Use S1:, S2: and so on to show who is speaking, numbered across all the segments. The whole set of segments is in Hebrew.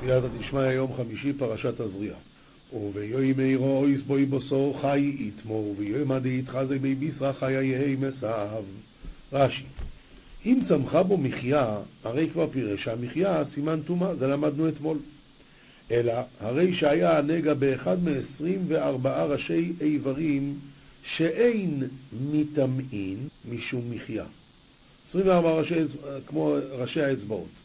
S1: תפילת דשמיא יום חמישי פרשת תזריע. וביום מאירו איס בוי בוסו חי יתמו ויום עדי יתחזי בי ביסרא חי יהי מסב. רש"י אם צמחה בו מחיה, הרי כבר פירש שהמחיה סימן טומאה, זה למדנו אתמול. אלא הרי שהיה הנגע באחד מ-24 ראשי איברים שאין מטמאין משום מחיה. 24 ראשי, כמו ראשי האצבעות.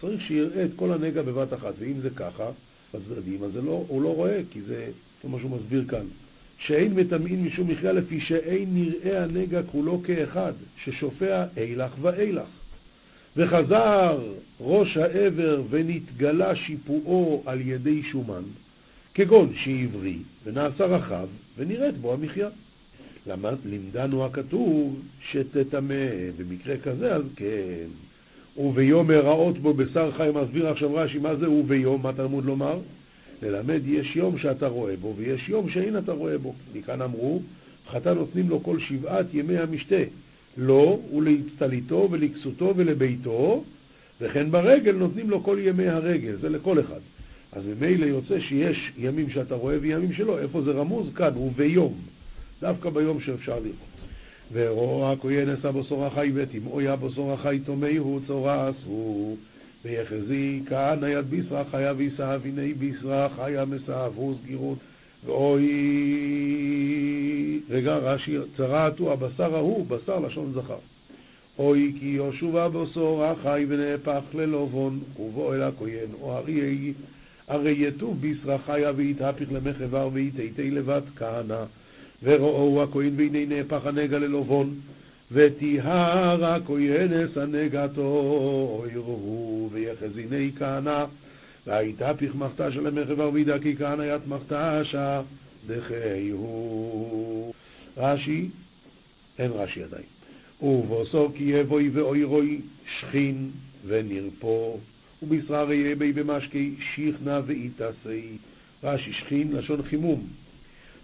S1: צריך שיראה את כל הנגע בבת אחת, ואם זה ככה, בצדדים, אז לא, הוא לא רואה, כי זה, כמו שהוא מסביר כאן. שאין מטמאין משום מחיה לפי שאין נראה הנגע כולו כאחד, ששופע אילך ואילך. וחזר ראש העבר ונתגלה שיפועו על ידי שומן, כגון שעברי ונעשה רחב ונראית בו המחיה. למד, הכתוב שתטמא, במקרה כזה אז כן. וביום הראות בו בשר חי, מסביר עכשיו רש"י מה זה וביום, מה תלמוד לומר? ללמד יש יום שאתה רואה בו ויש יום שאין אתה רואה בו. מכאן אמרו, חתן נותנים לו כל שבעת ימי המשתה, לו ולהצטליתו ולכסותו ולביתו, וכן ברגל נותנים לו כל ימי הרגל, זה לכל אחד. אז ממילא יוצא שיש ימים שאתה רואה וימים שלא, איפה זה רמוז? כאן, וביום. דווקא ביום שאפשר לראות. ורואה הכהן עשה בוסור החי ותמאויה בוסור החי תומהו צורס הוא ויחזי כהנא יד ביסרא חיה ויסהב הנה ביסרא חיה מסהבו סגירות. ואוי רגע רש"י צרעתו הבשר ההוא בשר לשון זכר. אוי כי יהושע בוסור החי ונהפך ללובון ובוא אל הכהן או אריה הרי יטוב ביסרא חיה ויתהפך למחבר ויתיתי לבת כהנא וראו הכהן והנה נהפך הנגע ללובון, וטיהר הכהנס הנגעתו, יראו ויחזיני כהנא, והייתה פחמחתה של המחב ערבידה כי כהנא יתמחתשה דחיהו. רש"י, אין רש"י עדיין. ובוסו כי יבואי ואוירוי שכין ונרפו, ובשרה יהיה בי במשקי שיכנה ואיתסי. רש"י שכין, לשון חימום.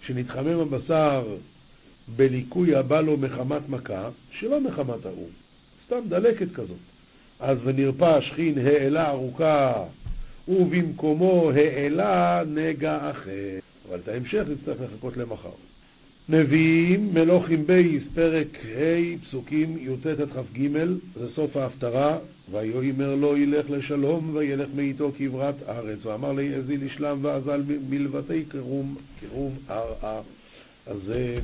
S1: שנתחמם הבשר בליקוי הבא לו מחמת מכה, שלא מחמת ההוא, סתם דלקת כזאת. אז ונרפא שכין העלה ארוכה, ובמקומו העלה נגע אחר. אבל את ההמשך נצטרך לחכות למחר. נביאים, מלוכים בייס, פרק ה', פסוקים י"ט עד כ"ג, זה סוף ההפטרה, ויאמר לו ילך לשלום, וילך מאיתו כברת ארץ, ואמר לי אזי לשלם ואזל מלבתי קרום, קרום ארעה. אז אה,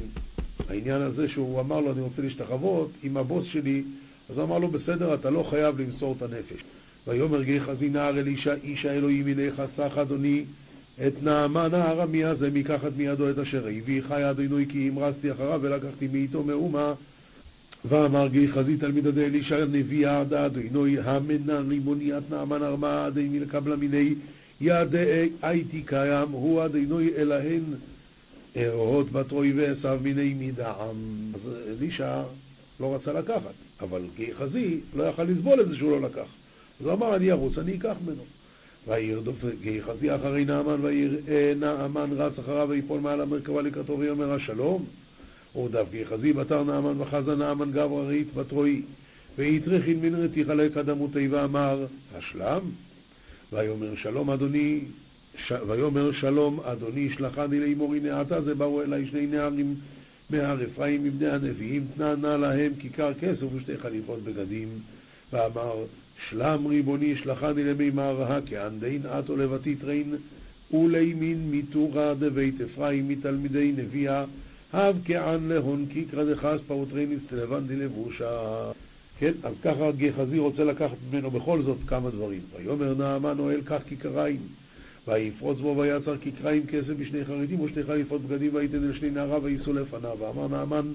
S1: העניין הזה שהוא אמר לו, אני רוצה להשתחוות עם הבוס שלי, אז אמר לו, בסדר, אתה לא חייב למסור את הנפש. ויאמר גיא חזינה אל אישה, איש האלוהים הנה חסך אדוני את נעמן הארמי הזה מקחת מידו את אשר הביא חי אדינוי כי המרצתי אחריו ולקחתי מאיתו מאומה. ואמר גי חזי תלמיד עדי אלישע נביא עד אדינוי המנן רימוניית נעמן ארמה עדי מלקבלה מיני ידי הייתי קיים הוא אדינוי אלהן ארוהות בתרוי ועשיו מיני מדעם אז אלישע לא רצה לקחת אבל גי חזי לא יכל לסבול את זה שהוא לא לקח. אז הוא אמר אני ארוץ אני אקח ממנו וירדוף גיחזי אחרי נעמן, ויראה נעמן רץ אחריו ויפול מעל המרכבה לקראתו ויאמר השלום. ורדף גיחזי בתר נעמן וחזה נעמן גברא רהיט בתרועי. ויתרכין מן רתיך לקדמותי ואמר השלם. ויאמר שלום אדוני, ש... ויאמר שלום אדוני שלחני לאמור הנה עתה זה באו אליי שני נערים מהר אפרים מבני הנביאים תנא נא להם כיכר כסף ושתי חליפות בגדים ואמר שלם ריבוני שלחני למימר הכען דין עתו לבתית רין ולימין מתורה דבית אפרים מתלמידי נביאה הב כען להון קיקרא דחס פאוטריניס תלבנדי לבושה. כן, אז ככה גחזי רוצה לקחת ממנו בכל זאת כמה דברים. ויאמר נעמן אוהל קח כיכריים ויפרוץ בו ויצר כיכריים כסף בשני חרדים ושתי חליפות בגדים ויתן אל שני נעריו וייסעו לפניו. ואמר נעמן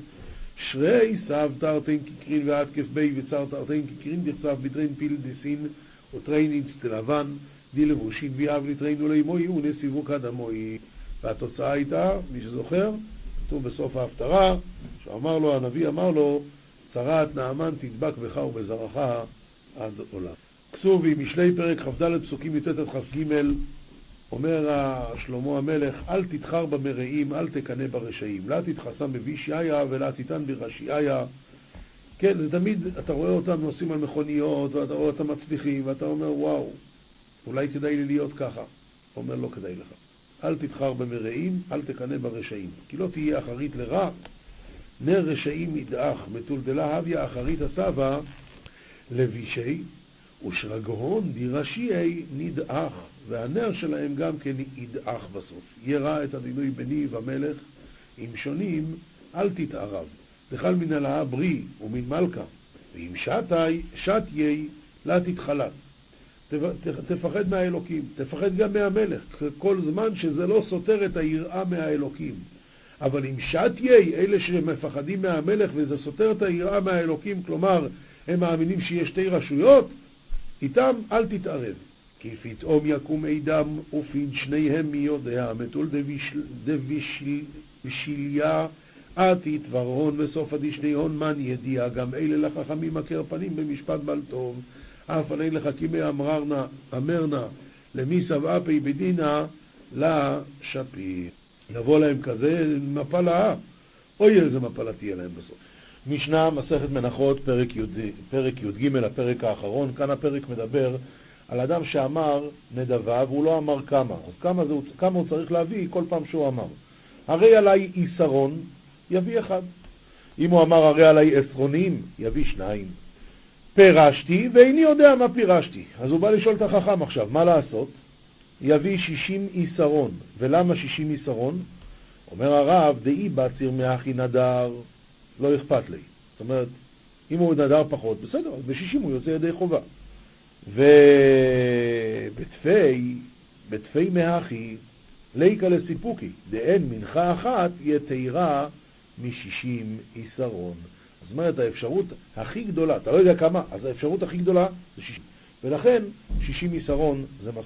S1: שרי סב תרתין כקרין ועד כפבי וצר תרתין כקרין דכסף בטרין פיל דסין וטרין לבן די לבושין ויאב לטרין ולימוי ונסיבו כדמוי והתוצאה הייתה, מי שזוכר, כתוב בסוף ההפטרה, שאמר לו, הנביא אמר לו, צרת נעמן תדבק בך ובזרעך עד עולם. כתובי משלי פרק כ"ד פסוקים י"ט עד כ"ג אומר שלמה המלך, אל תתחר במרעים, אל תקנא ברשעים. לא תתחסם בבישעיה ולא תיתן ברשעיה. כן, זה תמיד, אתה רואה אותם נוסעים על מכוניות, ואתה רואה אותם מצליחים, ואתה אומר, וואו, אולי כדאי לי להיות ככה. אומר, לא כדאי לך. אל תבחר במרעים, אל תקנא ברשעים. כי לא תהיה אחרית לרע, נר רשעים ידעך, מטולטלה הביה אחרית הסבא, לבישי, ושרגהון דירשיי נדעך, והנר שלהם גם כן ידעך בסוף. ירא את הדינוי ביני ומלך, אם שונים, אל תתערב. דחל מן הלאה ברי ומן מלכה, ואם שתי, שתיי, לה תתחלת. תפחד מהאלוקים, תפחד גם מהמלך, כל זמן שזה לא סותר את היראה מהאלוקים. אבל אם שתיי, אלה שמפחדים מהמלך וזה סותר את היראה מהאלוקים, כלומר, הם מאמינים שיש שתי רשויות, איתם אל תתערב. כי פתאום יקום עדם ופיד שניהם מי יודע, מתול דבישיליה עתית ורהון וסוף הדשניהון מן ידיעה, גם אלה לחכמים מכר פנים במשפט בל טוב, אף עלי לחכימי אמרנה, אמרנה, למי סבעה פי בדינה, לה שפיר. יבוא להם כזה מפלה, אוי איזה מפלה תהיה להם בסוף. משנה, מסכת מנחות, פרק, פרק י"ג, הפרק האחרון. כאן הפרק מדבר על אדם שאמר נדבה והוא לא אמר כמה. אז כמה, זה, כמה הוא צריך להביא כל פעם שהוא אמר. הרי עליי עיסרון, יביא אחד. אם הוא אמר הרי עליי עשרונים, יביא שניים. פירשתי ואיני יודע מה פירשתי. אז הוא בא לשאול את החכם עכשיו, מה לעשות? יביא שישים עיסרון. ולמה שישים עיסרון? אומר הרב, דאי בציר מאחי נדר, לא אכפת לי. זאת אומרת, אם הוא נדר פחות, בסדר, אז בשישים הוא יוצא ידי חובה. ובתפי, בתפי מאחי, ליקה לסיפוקי, דאין מנחה אחת יתירה משישים עיסרון. זאת אומרת, האפשרות הכי גדולה, אתה לא יודע כמה, אז האפשרות הכי גדולה זה שישים. ולכן, שישים עיסרון זה מס...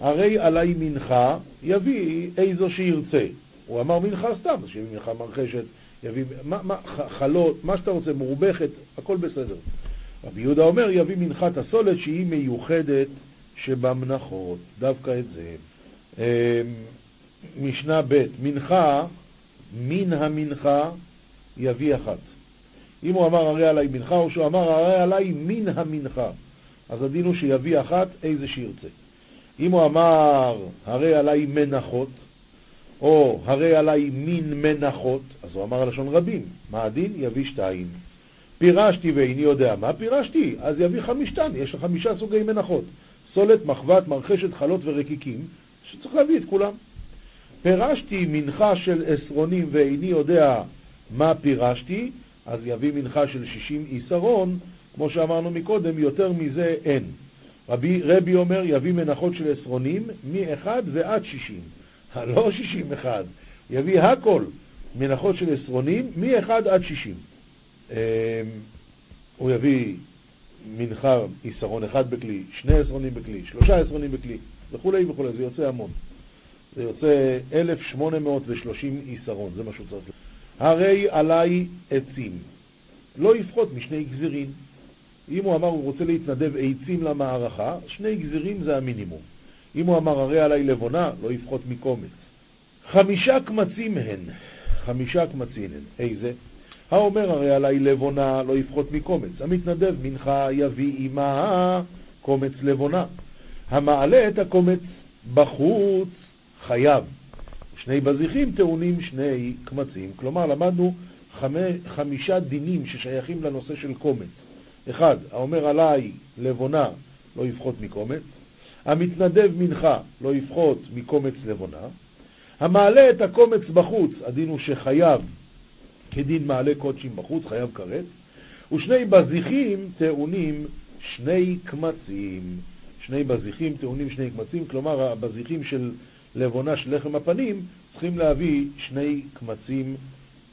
S1: הרי עלי מנחה יביא איזו שירצה. הוא אמר מנחה סתם, אז שיביא מנחה מרחשת, יביא מה, מה, חלות, מה שאתה רוצה, מורבכת, הכל בסדר. רבי יהודה אומר, יביא מנחת הסולת שהיא מיוחדת שבמנחות, דווקא את זה. אמ, משנה ב', מנחה, מן המנחה יביא אחת. אם הוא אמר הרי עליי מנחה, או שהוא אמר הרי עליי מן המנחה, אז הדין הוא שיביא אחת איזה שירצה. אם הוא אמר הרי עליי מנחות, או הרי עליי מין מנחות, אז הוא אמר לשון רבים. מה הדין? יביא שתיים. פירשתי ואיני יודע מה פירשתי, אז יביא חמישתן, יש חמישה סוגי מנחות. סולת, מחבת, מרחשת, חלות ורקיקים, שצריך להביא את כולם. פירשתי מנחה של עשרונים ואיני יודע מה פירשתי, אז יביא מנחה של שישים עיסרון, כמו שאמרנו מקודם, יותר מזה אין. רבי, רבי אומר, יביא מנחות של עשרונים מ-1 ועד שישים. לא שישים אחד, יביא הכל מנחות של עשרונים מ-1 עד שישים. אמ, הוא יביא מנחה עיסרון אחד בכלי, שני עשרונים בכלי, שלושה עשרונים בכלי, וכולי וכולי, זה יוצא המון. זה יוצא 1,830 עיסרון, זה מה שהוא צריך. הרי עליי עצים, לא יפחות משני גזירים. אם הוא אמר הוא רוצה להתנדב עצים למערכה, שני גזירים זה המינימום. אם הוא אמר הרי עליי לבונה, לא יפחות מקומץ. חמישה קמצים הן, חמישה קמצים הן. איזה? האומר הרי עליי לבונה, לא יפחות מקומץ. המתנדב מנחה יביא עמה קומץ לבונה. המעלה את הקומץ בחוץ חייב. שני בזיחים טעונים שני קמצים. כלומר, למדנו חמי, חמישה דינים ששייכים לנושא של קומץ. אחד, האומר עליי לבונה לא יפחות מקומץ. המתנדב מנחה לא יפחות מקומץ לבונה. המעלה את הקומץ בחוץ, הדין הוא שחייב כדין מעלה קודשים בחוץ, חייב כרת. ושני בזיחים טעונים שני קמצים. שני בזיחים טעונים שני קמצים, כלומר הבזיחים של לבונה של לחם הפנים צריכים להביא שני קמצים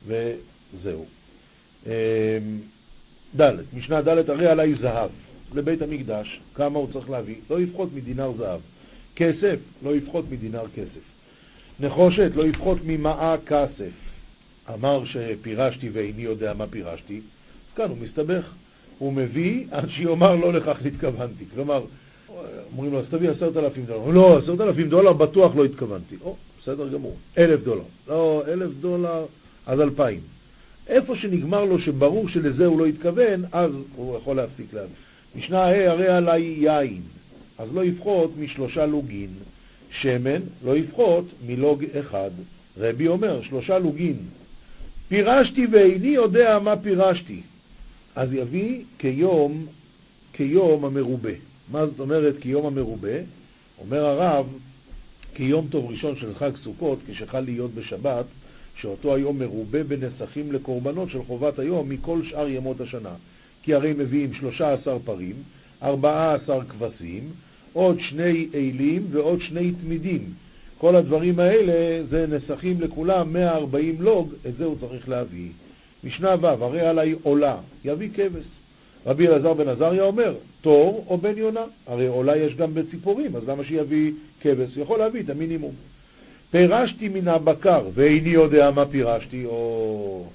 S1: וזהו. אמ, ד', משנה ד', הרי עלי זהב. לבית המקדש, כמה הוא צריך להביא? לא יפחות מדינר זהב. כסף, לא יפחות מדינר כסף. נחושת, לא יפחות ממאה כסף. אמר שפירשתי ואיני יודע מה פירשתי, כאן הוא מסתבך. הוא מביא עד שיאמר לא לכך התכוונתי. כלומר, אומרים לו, אז תביא עשרת אלפים דולר. לא, עשרת אלפים דולר בטוח לא התכוונתי. או, בסדר גמור. אלף דולר. לא, אלף דולר, אז אלפיים. איפה שנגמר לו שברור שלזה הוא לא התכוון, אז הוא יכול להפסיק להביא. משנה ה' הרי עלי יין. אז לא יפחות משלושה לוגין. שמן לא יפחות מלוג אחד. רבי אומר, שלושה לוגין. פירשתי ואיני יודע מה פירשתי. אז יביא כיום, כיום המרובה. מה זאת אומרת כיום המרובה? אומר הרב, כיום טוב ראשון של חג סוכות, כשחל להיות בשבת, שאותו היום מרובה בנסחים לקורבנות של חובת היום מכל שאר ימות השנה. כי הרי מביאים 13 פרים, 14 כבשים, עוד שני אלים ועוד שני תמידים. כל הדברים האלה זה נסחים לכולם 140 לוג, את זה הוא צריך להביא. משנה ו', הרי עלי עולה, יביא כבש. רבי אלעזר בן עזריה אומר, תור או בן יונה, הרי עולה יש גם בציפורים, אז למה שיביא כבש? יכול להביא את המינימום. פירשתי מן הבקר, ואיני יודע מה פירשתי, או...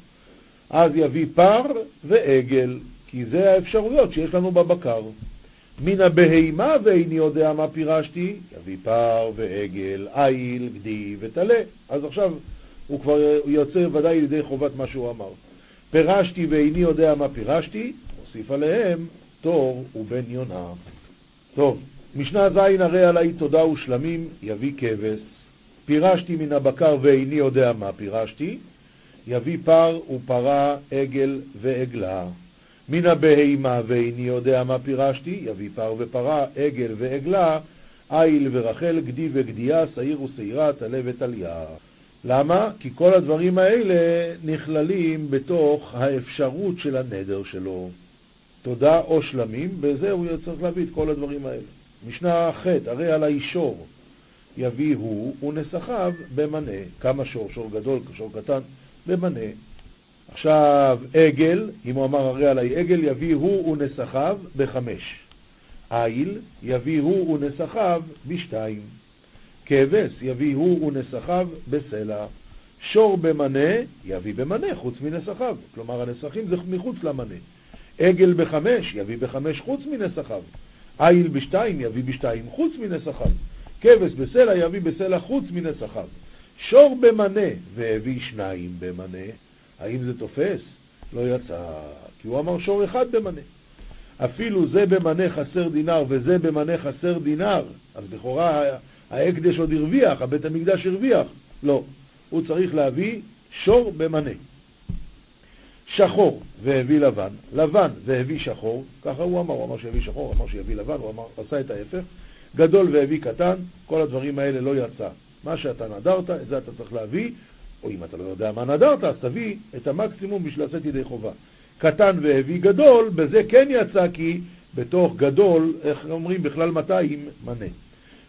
S1: אז יביא פר ועגל, כי זה האפשרויות שיש לנו בבקר. מן הבהימה ואיני יודע מה פירשתי, יביא פר ועגל, איל, גדי וטלה. אז עכשיו הוא כבר יוצא ודאי לידי חובת מה שהוא אמר. פירשתי ואיני יודע מה פירשתי, הוסיף עליהם תור ובן יונה. טוב, משנה ז' הרי עלי תודה ושלמים, יביא כבש. פירשתי מן הבקר ואיני יודע מה פירשתי, יביא פר ופרה, עגל ועגלה. מן הבהימה ואיני יודע מה פירשתי, יביא פר ופרה, עגל ועגלה, איל ורחל, גדי וגדיה, שעיר ושעירה, טלה וטליה. למה? כי כל הדברים האלה נכללים בתוך האפשרות של הנדר שלו. תודה או שלמים, בזה הוא צריך להביא את כל הדברים האלה. משנה ח', הרי על האישור יביא הוא ונסחיו במנה. כמה שור? שור גדול, שור קטן, במנה. עכשיו, עגל, אם הוא אמר הרי עלי עגל, יביא הוא ונסחיו בחמש. איל, יביא הוא ונסחיו בשתיים. כבש, יביא הוא ונסחיו בסלע. שור במנה, יביא במנה, חוץ מנסחיו. כלומר, הנסחים זה מחוץ למנה. עגל בחמש, יביא בחמש חוץ מנסחיו. איל בשתיים, יביא בשתיים חוץ מנסחיו. כבש בסלע, יביא בסלע חוץ מנסחיו. שור במנה, והביא שניים במנה. האם זה תופס? לא יצא, כי הוא אמר שור אחד במנה. אפילו זה במנה חסר דינר וזה במנה חסר דינר, אז לכאורה ההקדש עוד הרוויח, הבית המקדש הרוויח. לא, הוא צריך להביא שור במנה. שחור והביא לבן, לבן והביא שחור, ככה הוא אמר, הוא אמר שיביא שחור, אמר שיביא לבן, הוא אמר, עשה את ההפך, גדול והביא קטן, כל הדברים האלה לא יצא. מה שאתה נדרת, את זה אתה צריך להביא, או אם אתה לא יודע מה נדרת, אז תביא את המקסימום בשביל לצאת ידי חובה. קטן והביא גדול, בזה כן יצא כי בתוך גדול, איך אומרים, בכלל 200 מנה.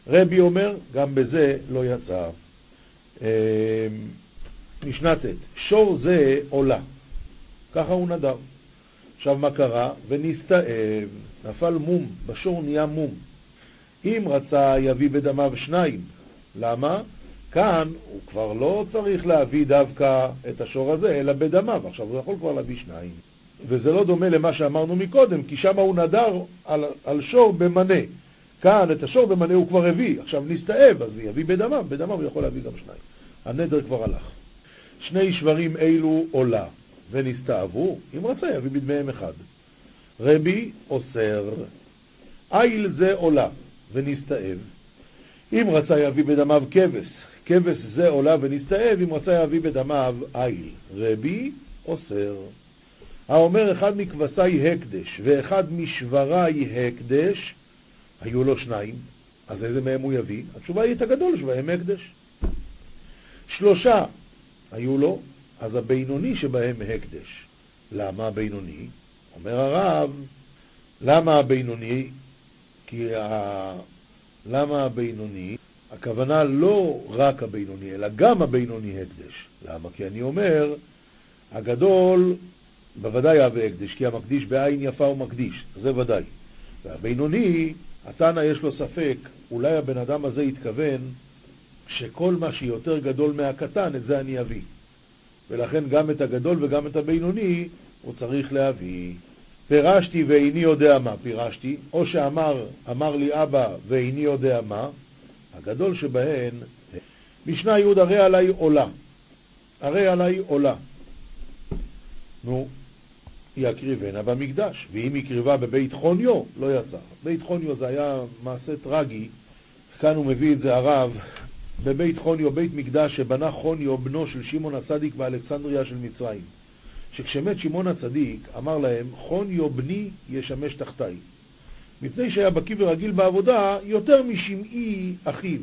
S1: רבי אומר, גם בזה לא יצא. אמ, משנה ט', שור זה עולה, ככה הוא נדר. עכשיו מה קרה? ונסתאב, נפל מום, בשור נהיה מום. אם רצה יביא בדמיו שניים, למה? כאן הוא כבר לא צריך להביא דווקא את השור הזה, אלא בדמיו. עכשיו הוא יכול כבר להביא שניים. וזה לא דומה למה שאמרנו מקודם, כי שם הוא נדר על, על שור במנה. כאן את השור במנה הוא כבר הביא, עכשיו נסתאב, אז הוא יביא בדמיו, בדמיו הוא יכול להביא גם שניים. הנדר כבר הלך. שני שברים אלו עולה, ונסתאבו, אם רצה יביא בדמיהם אחד. רבי אוסר, איל זה עולה, ונסתאב. אם רצה יביא בדמיו כבש, כבש זה עולה ונסתאב, אם רצה יביא בדמיו איל. רבי אוסר. האומר אחד מכבשי הקדש ואחד משברי הקדש, היו לו שניים, אז איזה מהם הוא יביא? התשובה היא את הגדול שבהם הקדש. שלושה היו לו, אז הבינוני שבהם הקדש. למה הבינוני? אומר הרב, למה הבינוני? כי ה... למה הבינוני? הכוונה לא רק הבינוני, אלא גם הבינוני הקדש. למה? כי אני אומר, הגדול בוודאי אהבה הקדש, כי המקדיש בעין יפה הוא מקדיש, זה ודאי. והבינוני, התנא יש לו ספק, אולי הבן אדם הזה התכוון שכל מה שיותר גדול מהקטן, את זה אני אביא. ולכן גם את הגדול וגם את הבינוני הוא צריך להביא. פירשתי ואיני יודע מה פירשתי, או שאמר, אמר לי אבא ואיני יודע מה, הגדול שבהן, משנה י' הרי עלי עולה. הרי עלי עולה. נו, יקריבנה במקדש, ואם יקריבה בבית חוניו, לא יצא. בית חוניו זה היה מעשה טרגי, כאן הוא מביא את זה הרב, בבית חוניו, בית מקדש שבנה חוניו, בנו של שמעון הצדיק באלכסנדריה של מצרים. שכשמת שמעון הצדיק, אמר להם, חוניו בני ישמש תחתיי. מפני שהיה בקיא ורגיל בעבודה יותר משמעי אחיו.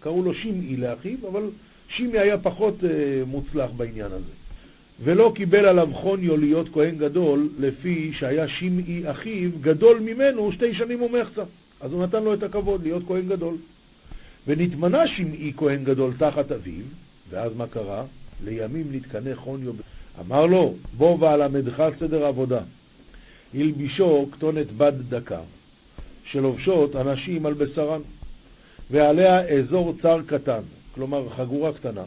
S1: קראו לו שמעי לאחיו, אבל שמעי היה פחות uh, מוצלח בעניין הזה. ולא קיבל עליו חוניו להיות כהן גדול, לפי שהיה שמעי אחיו גדול ממנו שתי שנים ומחצה. אז הוא נתן לו את הכבוד להיות כהן גדול. ונתמנה שמעי כהן גדול תחת אביו, ואז מה קרה? לימים נתקנה חוניו. אמר לו, בוא ואלמדך סדר עבודה. הלבישו כתונת בד דקה, שלובשות אנשים על בשרן, ועליה אזור צר קטן, כלומר חגורה קטנה,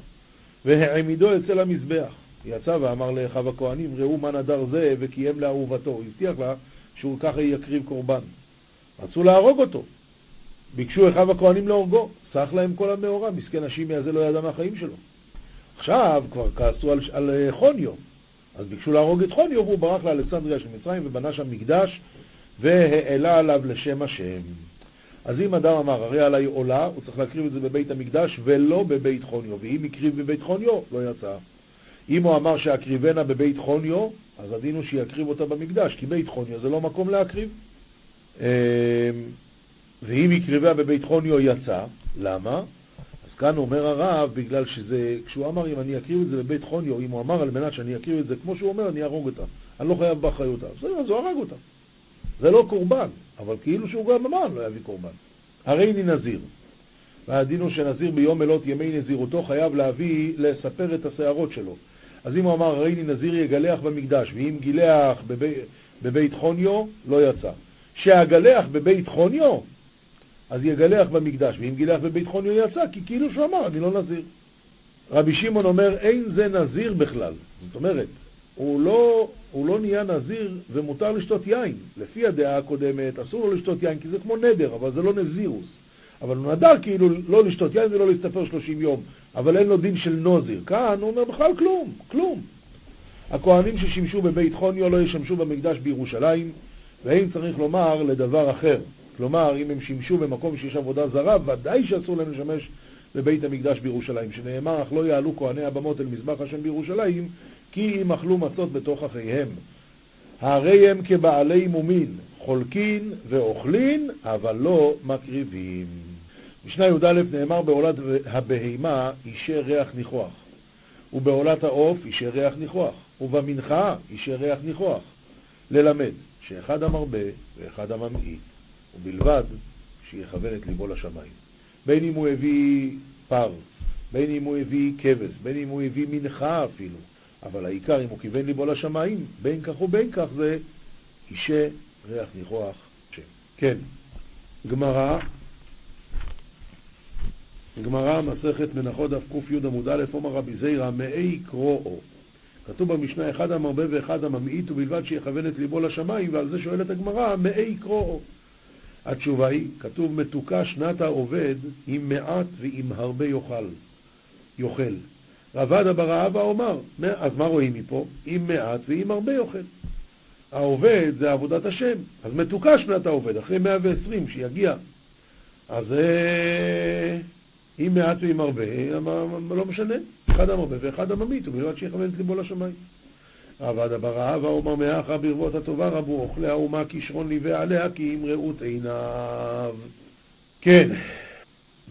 S1: והעמידו אצל המזבח. יצא ואמר לאחיו הכהנים, ראו מה נדר זה, וקיים לאהובתו. הבטיח לה שהוא ככה יקריב קורבן. רצו להרוג אותו. ביקשו אחיו הכהנים להורגו, סך להם כל המאורע, מסכן השימי הזה לא ידע מהחיים שלו. עכשיו כבר כעסו על, על אה, חוניו, אז ביקשו להרוג את חוניו והוא ברח לאלכסנדריה של מצרים ובנה שם מקדש והעלה עליו לשם השם. אז אם אדם אמר, הרי עליי עולה, הוא צריך להקריב את זה בבית המקדש ולא בבית חוניו, ואם הקריב בבית חוניו, לא יצא. אם הוא אמר שאקריבנה בבית חוניו, אז הדין הוא שיקריב אותה במקדש, כי בית חוניו זה לא מקום להקריב. אמ, ואם יקריבה בבית חוניו יצא, למה? אז כאן אומר הרב, בגלל שזה, כשהוא אמר אם אני אקריב את זה בבית חוניו, אם הוא אמר על מנת שאני אקריב את זה כמו שהוא אומר, אני אהרוג אותה. אני לא חייב באחריותה. בסדר, אז הוא הרג אותה. זה לא קורבן, אבל כאילו שהוא גם אמר לא יביא קורבן. הרי אני נזיר. והדין הוא שנזיר ביום מלות ימי נזירותו חייב להביא, לספר את השערות שלו. אז אם הוא אמר הרי אני נזיר יגלח במקדש, ואם גילח בבי, בבית חוניו, לא יצא. שהגלח בבית חוניו, אז יגלח במקדש, ואם גילח בבית חוניו יצא, כי כאילו שהוא אמר, אני לא נזיר. רבי שמעון אומר, אין זה נזיר בכלל. זאת אומרת, הוא לא, הוא לא נהיה נזיר ומותר לשתות יין. לפי הדעה הקודמת, אסור לו לשתות יין, כי זה כמו נדר, אבל זה לא נזירוס. אבל הוא נדר כאילו לא לשתות יין ולא להסתפר 30 יום, אבל אין לו דין של נוזיר. כאן הוא אומר בכלל כלום, כלום. הכהנים ששימשו בבית חוניו לא ישמשו במקדש בירושלים, ואין צריך לומר לדבר אחר. כלומר, אם הם שימשו במקום שיש עבודה זרה, ודאי שאסור להם לשמש בבית המקדש בירושלים, שנאמר, אך לא יעלו כהני הבמות אל מזבח השם בירושלים, כי אם אכלו מצות בתוך אחיהם. הרי הם כבעלי מומין, חולקין ואוכלין, אבל לא מקריבים. משנה י"א נאמר בעולת הבהימה אישי ריח ניחוח, ובעולת העוף אישי ריח ניחוח, ובמנחה אישי ריח ניחוח. ללמד שאחד המרבה ואחד הממעיט, ובלבד שיכוון את ליבו לשמיים. בין אם הוא הביא פר, בין אם הוא הביא כבש, בין אם הוא הביא מנחה אפילו, אבל העיקר אם הוא כיוון ליבו לשמיים, בין כך ובין כך זה אישי ריח ניחוח שם. כן, גמרא, גמרא, מסכת מנחות דף קי עמוד א', אומר רבי זיירא, מאי קרואו. כתוב במשנה, אחד המרבה ואחד הממעיט, ובלבד שיכוון את ליבו לשמיים, ועל זה שואלת הגמרא, מאי קרואו. התשובה היא, כתוב מתוקה שנת העובד עם מעט ועם הרבה יאכל. יאכל. רבד בר אבא אומר, אז מה רואים מפה? עם מעט ועם הרבה יאכל. העובד זה עבודת השם, אז מתוקה שנת העובד, אחרי 120 שיגיע. אז אה, עם מעט ועם הרבה, לא משנה, אחד המרבה ואחד הממית, ובלבד שיכוון את ליבו לשמיים. עבד אברה ואומר מאחה ברבות הטובה רבו אוכלי האומה כישרון ליווה עליה כי אם ראות עיניו. כן,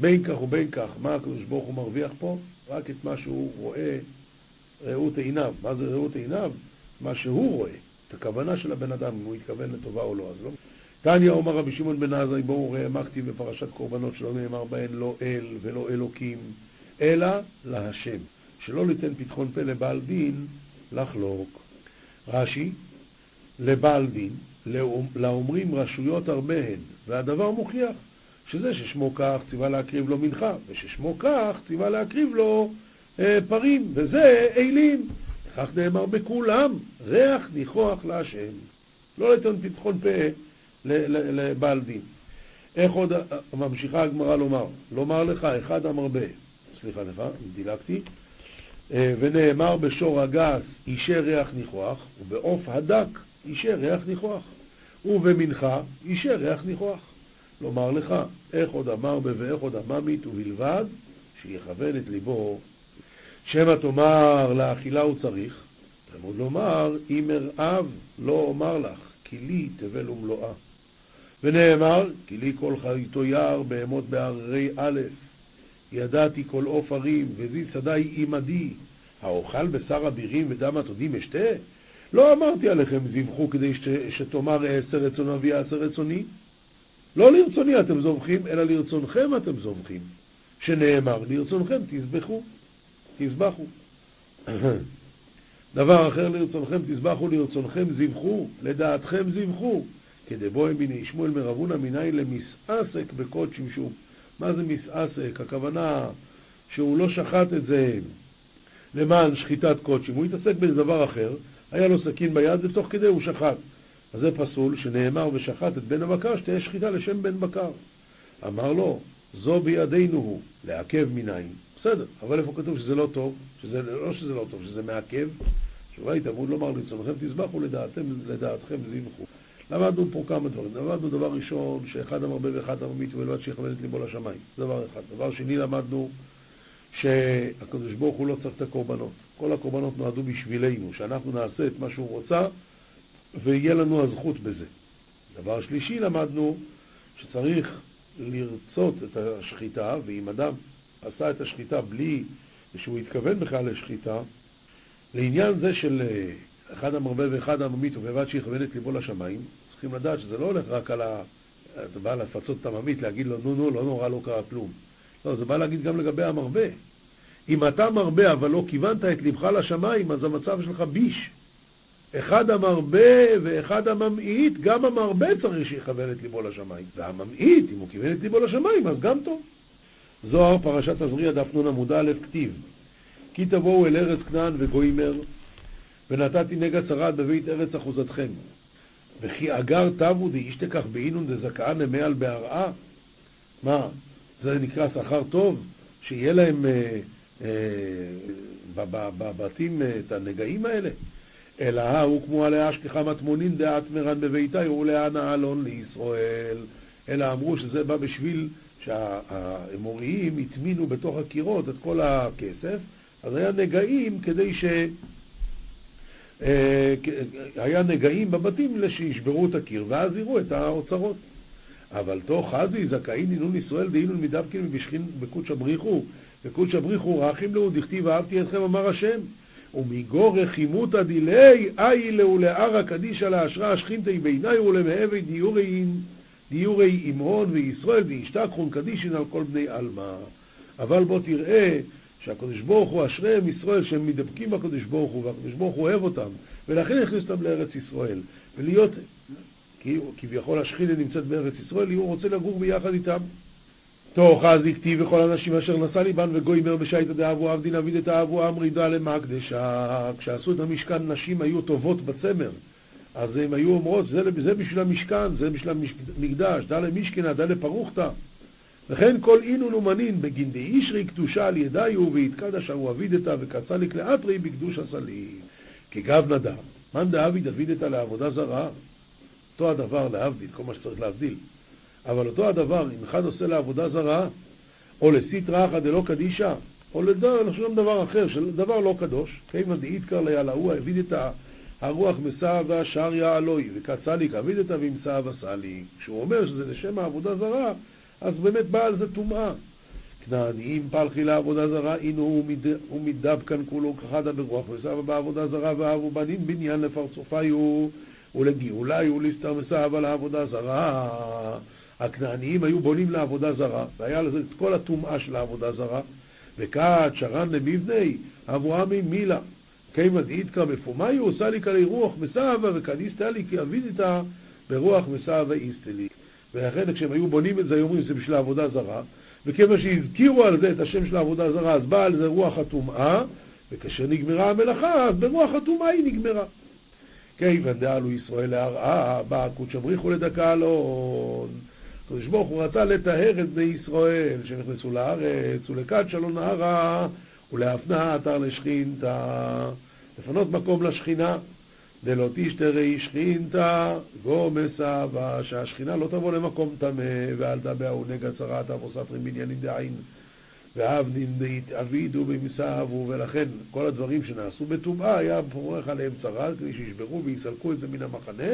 S1: בין כך ובין כך, מה הקדוש ברוך הוא מרוויח פה? רק את מה שהוא רואה ראות עיניו. מה זה ראות עיניו? מה שהוא רואה, את הכוונה של הבן אדם, אם הוא התכוון לטובה או לא. אז לא. תניא אומר רבי שמעון בן עזאי, בואו ראה מקתי בפרשת קורבנות שלא נאמר בהן לא אל ולא אלוקים, אלא להשם. שלא ליתן פתחון פה לבעל דין לחלוק. רש"י, לבעל דין, לאומרים רשויות הרבה הן, והדבר מוכיח שזה ששמו כך ציווה להקריב לו מנחה, וששמו כך ציווה להקריב לו אה, פרים, וזה אילים. כך נאמר בכולם, ריח ניחוח להשם. לא לתת פתחון פה לבעל דין. איך עוד ממשיכה הגמרא לומר? לומר לך, אחד המרבה, סליחה לך, דילגתי, ונאמר בשור הגס אישי ריח ניחוח, ובעוף הדק אישר ריח ניחוח. ובמנחה אישר ריח ניחוח. לומר לך, איך עוד אמר ואיך עוד אממית, ובלבד שיכוון את ליבו. שמא תאמר לאכילה הוא צריך, תלמוד לומר, אם ארעב לא אומר לך, כי לי תבל ומלואה. ונאמר, כי לי כל חריתו יער בהמות בהררי א', ידעתי כל עוף הרים, וזי שדי עמדי, האוכל בשר אבירים ודם עתודים אשתה? לא אמרתי עליכם זבחו כדי שתאמר אעשה רצון אבי אעשה רצוני. לא לרצוני אתם זובחים, אלא לרצונכם אתם זובחים. שנאמר, לרצונכם תזבחו, תזבחו. דבר אחר לרצונכם תזבחו, לרצונכם זבחו, לדעתכם זבחו. כדבוהם בני שמואל מרבונה מניין למסעסק בקודשים שוב. מה זה מסעסק? הכוונה שהוא לא שחט את זה למען שחיטת קודשים, הוא התעסק באיזה דבר אחר, היה לו סכין ביד ותוך כדי הוא שחט. אז זה פסול שנאמר ושחט את בן הבקר שתהיה שחיטה לשם בן בקר. אמר לו, זו בידינו הוא, לעכב מניין. בסדר, אבל איפה כתוב שזה לא טוב? שזה, לא שזה לא טוב, שזה מעכב? שורה התעמוד לומר לרצונכם תזבחו לדעתם, לדעתכם זבחו. למדנו פה כמה דברים. למדנו דבר ראשון, שאחד המרבה ואחד הממית ובלבד שיכוון את ליבו לשמיים. זה דבר אחד. דבר שני, למדנו שהקדוש ברוך הוא לא צריך את הקורבנות. כל הקורבנות נועדו בשבילנו, שאנחנו נעשה את מה שהוא רוצה ויהיה לנו הזכות בזה. דבר שלישי, למדנו שצריך לרצות את השחיטה, ואם אדם עשה את השחיטה בלי שהוא התכוון בכלל לשחיטה, לעניין זה של אה, אחד המרבה ואחד הממית ובלבד שיכוון את ליבו לשמיים, צריכים לדעת שזה לא הולך רק על ה... אתה בא לפצות את הממית, להגיד לו, נו נו, לא נורא, לא קרה כלום. לא, זה בא להגיד גם לגבי המרבה. אם אתה מרבה אבל לא כיוונת את לבך לשמיים, אז המצב שלך ביש. אחד המרבה ואחד הממעיט, גם המרבה צריך שיכוון את ליבו לשמיים. והממעיט, אם הוא כיוון את ליבו לשמיים, אז גם טוב. זוהר, פרשת תזריע, דף נ עמוד א', כתיב כי תבואו אל ארץ כנען וגוימר, ונתתי נגע צרד בבית ארץ אחוזתכם. וכי אגר תבו דאישתכח באינון דזכאה נמי בהרעה? מה, זה נקרא שכר טוב? שיהיה להם אה, אה, בבתים אה, את הנגעים האלה? אלא ההוא כמו עליה אשכחה מטמונין דעת מרן בביתה ולאה נעלון לישראל. אלא אמרו שזה בא בשביל שהאמוריים הטמינו בתוך הקירות את כל הכסף, אז היה נגעים כדי ש... היה נגעים בבתים שישברו את הקיר, ואז יראו את האוצרות. אבל תוך חזי זכאי נינון ישראל דהינון מדבקין בקודש הבריחו, וקודש הבריחו רחים לו, דכתיב אהבתי אתכם אמר השם. ומגור רחימותא דילי, אי לאולערא קדישא לאשרא שכינתי ביני ולמהבי דיורי אמרון וישראל וישתכחון קדישין על כל בני עלמא. אבל בוא תראה שהקדוש ברוך הוא אשריהם ישראל שהם מדבקים בקדוש ברוך הוא והקדוש ברוך הוא אוהב אותם ולכן הכניס אותם לארץ ישראל ולהיות, כביכול השכינה נמצאת בארץ ישראל, הוא רוצה לגור ביחד איתם. אז הכתיב וכל האנשים אשר נשא ליבן וגוי מר בשייתא דאבו עבדין אביד את האבו אמרידה למקדשה. כשעשו את המשכן נשים היו טובות בצמר. אז הם היו אומרות, זה, זה בשביל המשכן, זה בשביל המקדש, דלה משכנה, דלה פרוכתא. וכן כל אינון ומנין בגין דאישרי קדושה על ידיו ויתקדש הוא אבידתא וקצליק לאתרי בקדוש הסלי. כגב נדב, מאן דאביד אבידתא לעבודה זרה, אותו הדבר להבדיל, כל מה שצריך להבדיל. אבל אותו הדבר, אם אחד עושה לעבודה זרה, או לסטרא אחא דלא קדישא, או לשום דבר אחר, של דבר לא קדוש, כיוון דאיתקר ליעלהו אבידתא הרוח מסע והשריה אלוהי, וקצליק אבידתא וימצא וסלי. כשהוא אומר שזה לשם העבודה זרה, אז באמת בא על זה טומאה. כנעניים פלחי לעבודה זרה, הנה הוא מדב כאן כולו כחדה ברוח וסבא בעבודה זרה, ואהבו בנים בניין לפרצופיו ולגאוליו ולהסתרמסה אבל לעבודה זרה. הכנעניים היו בונים לעבודה זרה, והיה לזה את כל הטומאה של העבודה זרה, וכת שרן למבני, אברהמי מילה. כימא דאיתקא בפומאי עושה לי רוח מסעבה וכניסתא לי כי אבידיתא ברוח מסעבה איסטלי. ולכן כשהם היו בונים את זה, היו אומרים שזה בשביל העבודה זרה, וכיוון שהזכירו על זה את השם של העבודה זרה, אז באה על זה רוח הטומאה, וכאשר נגמרה המלאכה, אז ברוח הטומאה היא נגמרה. כיוון דעלו ישראל להרעה, בא קודש הבריחו לדקה אלון. הקדוש ברוך הוא רצה לטהר את בני ישראל שנכנסו לארץ, ולכד שלא נהרה, ולהפנה אתר לשכינתה, לפנות מקום לשכינה. דלא תשתרי שכינתא גומסה, שהשכינה לא תבוא למקום טמא, ואל תבעו נגע צרת אבו ספרים בניינים דעין, ואבנין אבידו במסעבו, ולכן כל הדברים שנעשו בטומאה, היה פורח עליהם צרה, כדי שישברו ויסלקו את זה מן המחנה,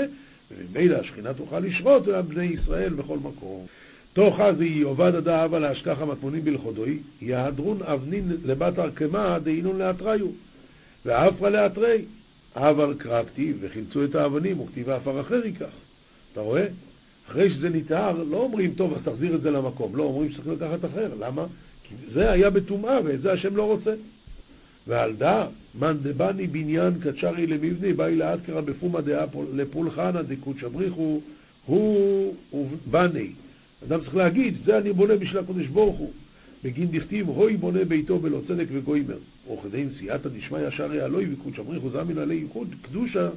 S1: וממילא השכינה תוכל לשרות על בני ישראל בכל מקום. תוך אז היא עובד עדה אבא להשכח המטמונים בלכודוי, יהדרון אבנין לבת ארכמה דהינון לאתריו, ואפרה לאתרי. אבל קרקתי וחילצו את האבנים, וכתיבה עפר אחר ייקח. אתה רואה? אחרי שזה נטהר, לא אומרים, טוב, אז תחזיר את זה למקום. לא, אומרים שצריך לקחת אחר. למה? כי זה היה בטומאה, ואת זה השם לא רוצה. ועל דא, מאן דבני בניין קדשרי למבני, באי לאתקרא בפומא דעה לפולחנא דקודשא בריחו, הוא בני. אדם צריך להגיד, זה אני בונה בשביל הקדוש ברוך הוא. בגין דכתיב, הוי בונה ביתו בלא צדק וגוימר. וכדי סייעתא דשמיא שרי אלוהי וקודשא בריחו זמין עלי ייחוד קדושה,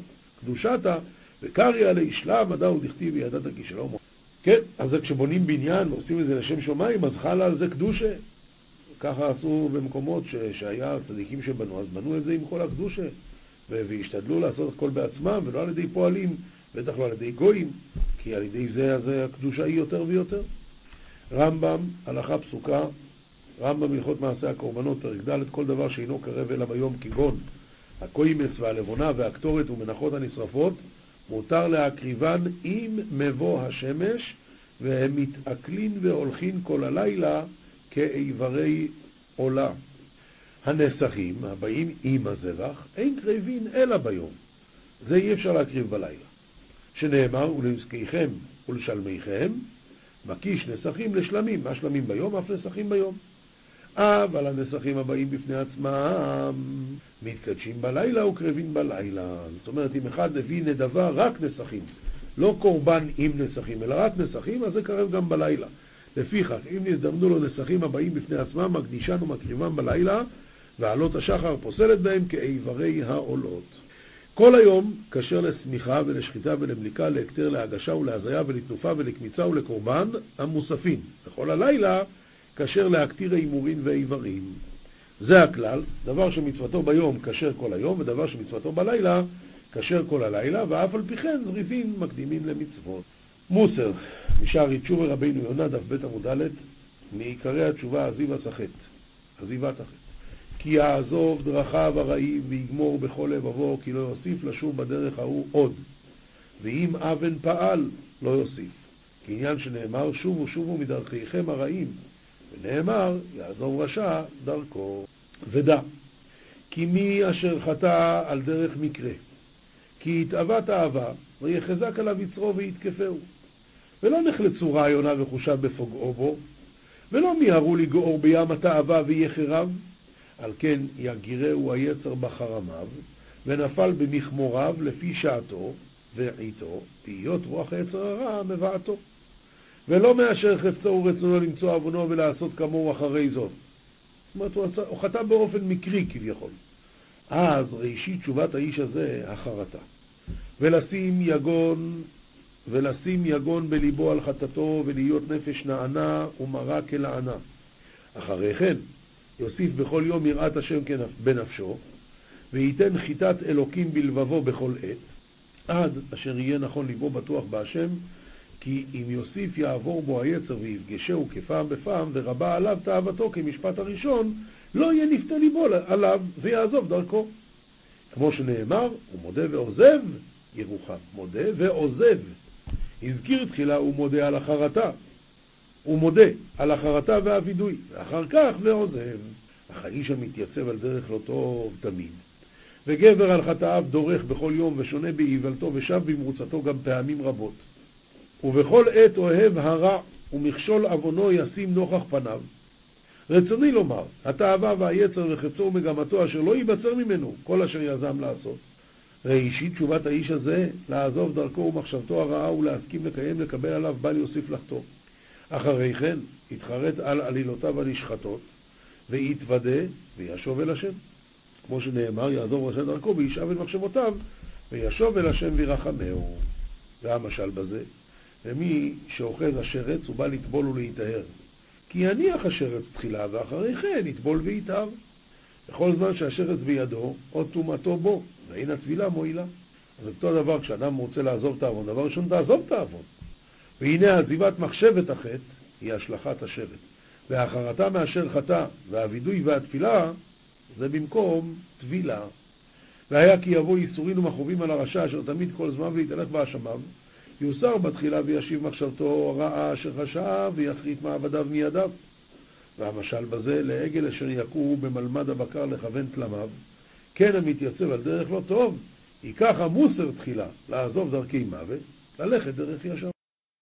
S1: קדושתא, וקריא עלי שלם מדעו דכתיב וידעת כי שלום. כן, אז כשבונים בניין ועושים את זה לשם שמיים, אז חלה על זה קדושה. ככה עשו במקומות ש, שהיה צדיקים שבנו, אז בנו את זה עם כל הקדושה, והשתדלו לעשות הכל בעצמם, ולא על ידי פועלים, בטח לא על ידי גויים, כי על ידי זה, אז הקדושה היא יותר ויותר. רמב"ם, הלכה פסוקה, רמב"ם הלכות מעשה הקורבנות, פרק ד', כל דבר שאינו קרב אליו היום, כגון הקוימס והלבונה והקטורת ומנחות הנשרפות, מותר להקריבן עם מבוא השמש, והם מתעכלין והולכין כל הלילה כאיברי עולה. הנסכים הבאים עם הזבח, אין קרבין אלא ביום. זה אי אפשר להקריב בלילה. שנאמר, ולנזקיכם ולשלמיכם, מקיש נסכים לשלמים. מה שלמים ביום? אף נסכים ביום. אבל הנסכים הבאים בפני עצמם מתקדשים בלילה וקרבים בלילה. זאת אומרת, אם אחד הביא נדבה, רק נסכים. לא קורבן עם נסכים, אלא רק נסכים, אז זה קרב גם בלילה. לפיכך, אם נזדמנו לו נסכים הבאים בפני עצמם, מקדישן ומקריבם בלילה, ועלות השחר פוסלת בהם כאיברי העולות. כל היום כשר לשמיכה ולשחיטה ולמליקה, להקטר, להגשה ולהזיה ולתנופה ולקמיצה ולקורבן המוספים. וכל הלילה כשר להקטיר הימורים ואיברים. זה הכלל, דבר שמצוותו ביום כשר כל היום, ודבר שמצוותו בלילה כשר כל הלילה, ואף על פי כן זריזים מקדימים למצוות. מוסר, משערי תשובה רבינו יונה, דף ב' עמוד ד', מעיקרי התשובה עזיבת החטא. עזיבת החטא. כי יעזוב דרכיו הרעים ויגמור בכל לבבו, כי לא יוסיף לשוב בדרך ההוא עוד. ואם אבן פעל, לא יוסיף. כעניין שנאמר, שובו שובו מדרכיכם הרעים, ונאמר, יעזוב רשע דרכו. ודע, כי מי אשר חטא על דרך מקרה, כי התאווה תאווה, ויחזק עליו יצרו ויתקפהו. ולא נחלצו רעיונה וחושיו בפוגעו בו, ולא מיהרו לגאור בים התאווה ויחריו, על כן יגירהו היצר בחרמיו, ונפל במכמוריו לפי שעתו ועיתו, תהיות רוח היצר הרע מבעתו. ולא מאשר חפצו ורצונו למצוא עוונו ולעשות כמוהו אחרי זאת. זאת אומרת, הוא, עשה, הוא חטא באופן מקרי כביכול. אז ראשית תשובת האיש הזה, החרטה. ולשים יגון, ולשים יגון בליבו על חטאתו, ולהיות נפש נענה ומרה כלענה. אחרי כן, יוסיף בכל יום יראת השם בנפשו, וייתן חיטת אלוקים בלבבו בכל עת, עד אשר יהיה נכון ליבו בטוח בהשם, כי אם יוסיף יעבור בו היצר ויפגשהו כפעם בפעם, ורבה עליו תאוותו כמשפט הראשון, לא יהיה נפתה ליבו עליו ויעזוב דרכו. כמו שנאמר, הוא מודה ועוזב ירוחם. מודה ועוזב. הזכיר תחילה, הוא מודה על החרטה. הוא מודה על החרטה והווידוי, ואחר כך ועוזב. אך האיש המתייצב על דרך לא טוב תמיד. וגבר על חטאיו דורך בכל יום ושונה באיוולתו ושב במרוצתו גם פעמים רבות. ובכל עת אוהב הרע ומכשול עוונו ישים נוכח פניו. רצוני לומר, התאווה והיצר וחפצו ומגמתו אשר לא ייבצר ממנו כל אשר יזם לעשות. ראשית תשובת האיש הזה, לעזוב דרכו ומחשבתו הרעה ולהסכים לקיים לקבל עליו בל יוסיף לחטוא. אחרי כן, יתחרט על עלילותיו הנשחטות, ויתוודה וישוב אל השם. כמו שנאמר, יעזוב ראשי דרכו וישאב אל מחשבותיו, וישוב אל השם וירחמהו. זה המשל בזה. ומי שאוחז השרץ הוא בא לטבול ולהיטהר. כי יניח השרץ תחילה, ואחרי כן יטבול ויטהר. בכל זמן שהשרץ בידו, עוד טומאתו בו, ואין הטבילה מועילה. אז אותו דבר כשאדם רוצה לעזוב את העוון, דבר ראשון תעזוב את העוון. והנה עזיבת מחשבת החטא היא השלכת השבט. והחרטה מאשר חטא, והווידוי והתפילה זה במקום טבילה. והיה כי יבוא ייסורין ומכאובים על הרשע אשר תמיד כל זמן ויתהלך באשמיו, יוסר בתחילה וישיב מחשבתו רעה אשר חשב ויחריט מעבדיו מידיו. והמשל בזה לעגל אשר יכו במלמד הבקר לכוון תלמיו, כן המתייצב על דרך לא טוב, ייקח המוסר תחילה לעזוב דרכי מוות, ללכת דרך ישר.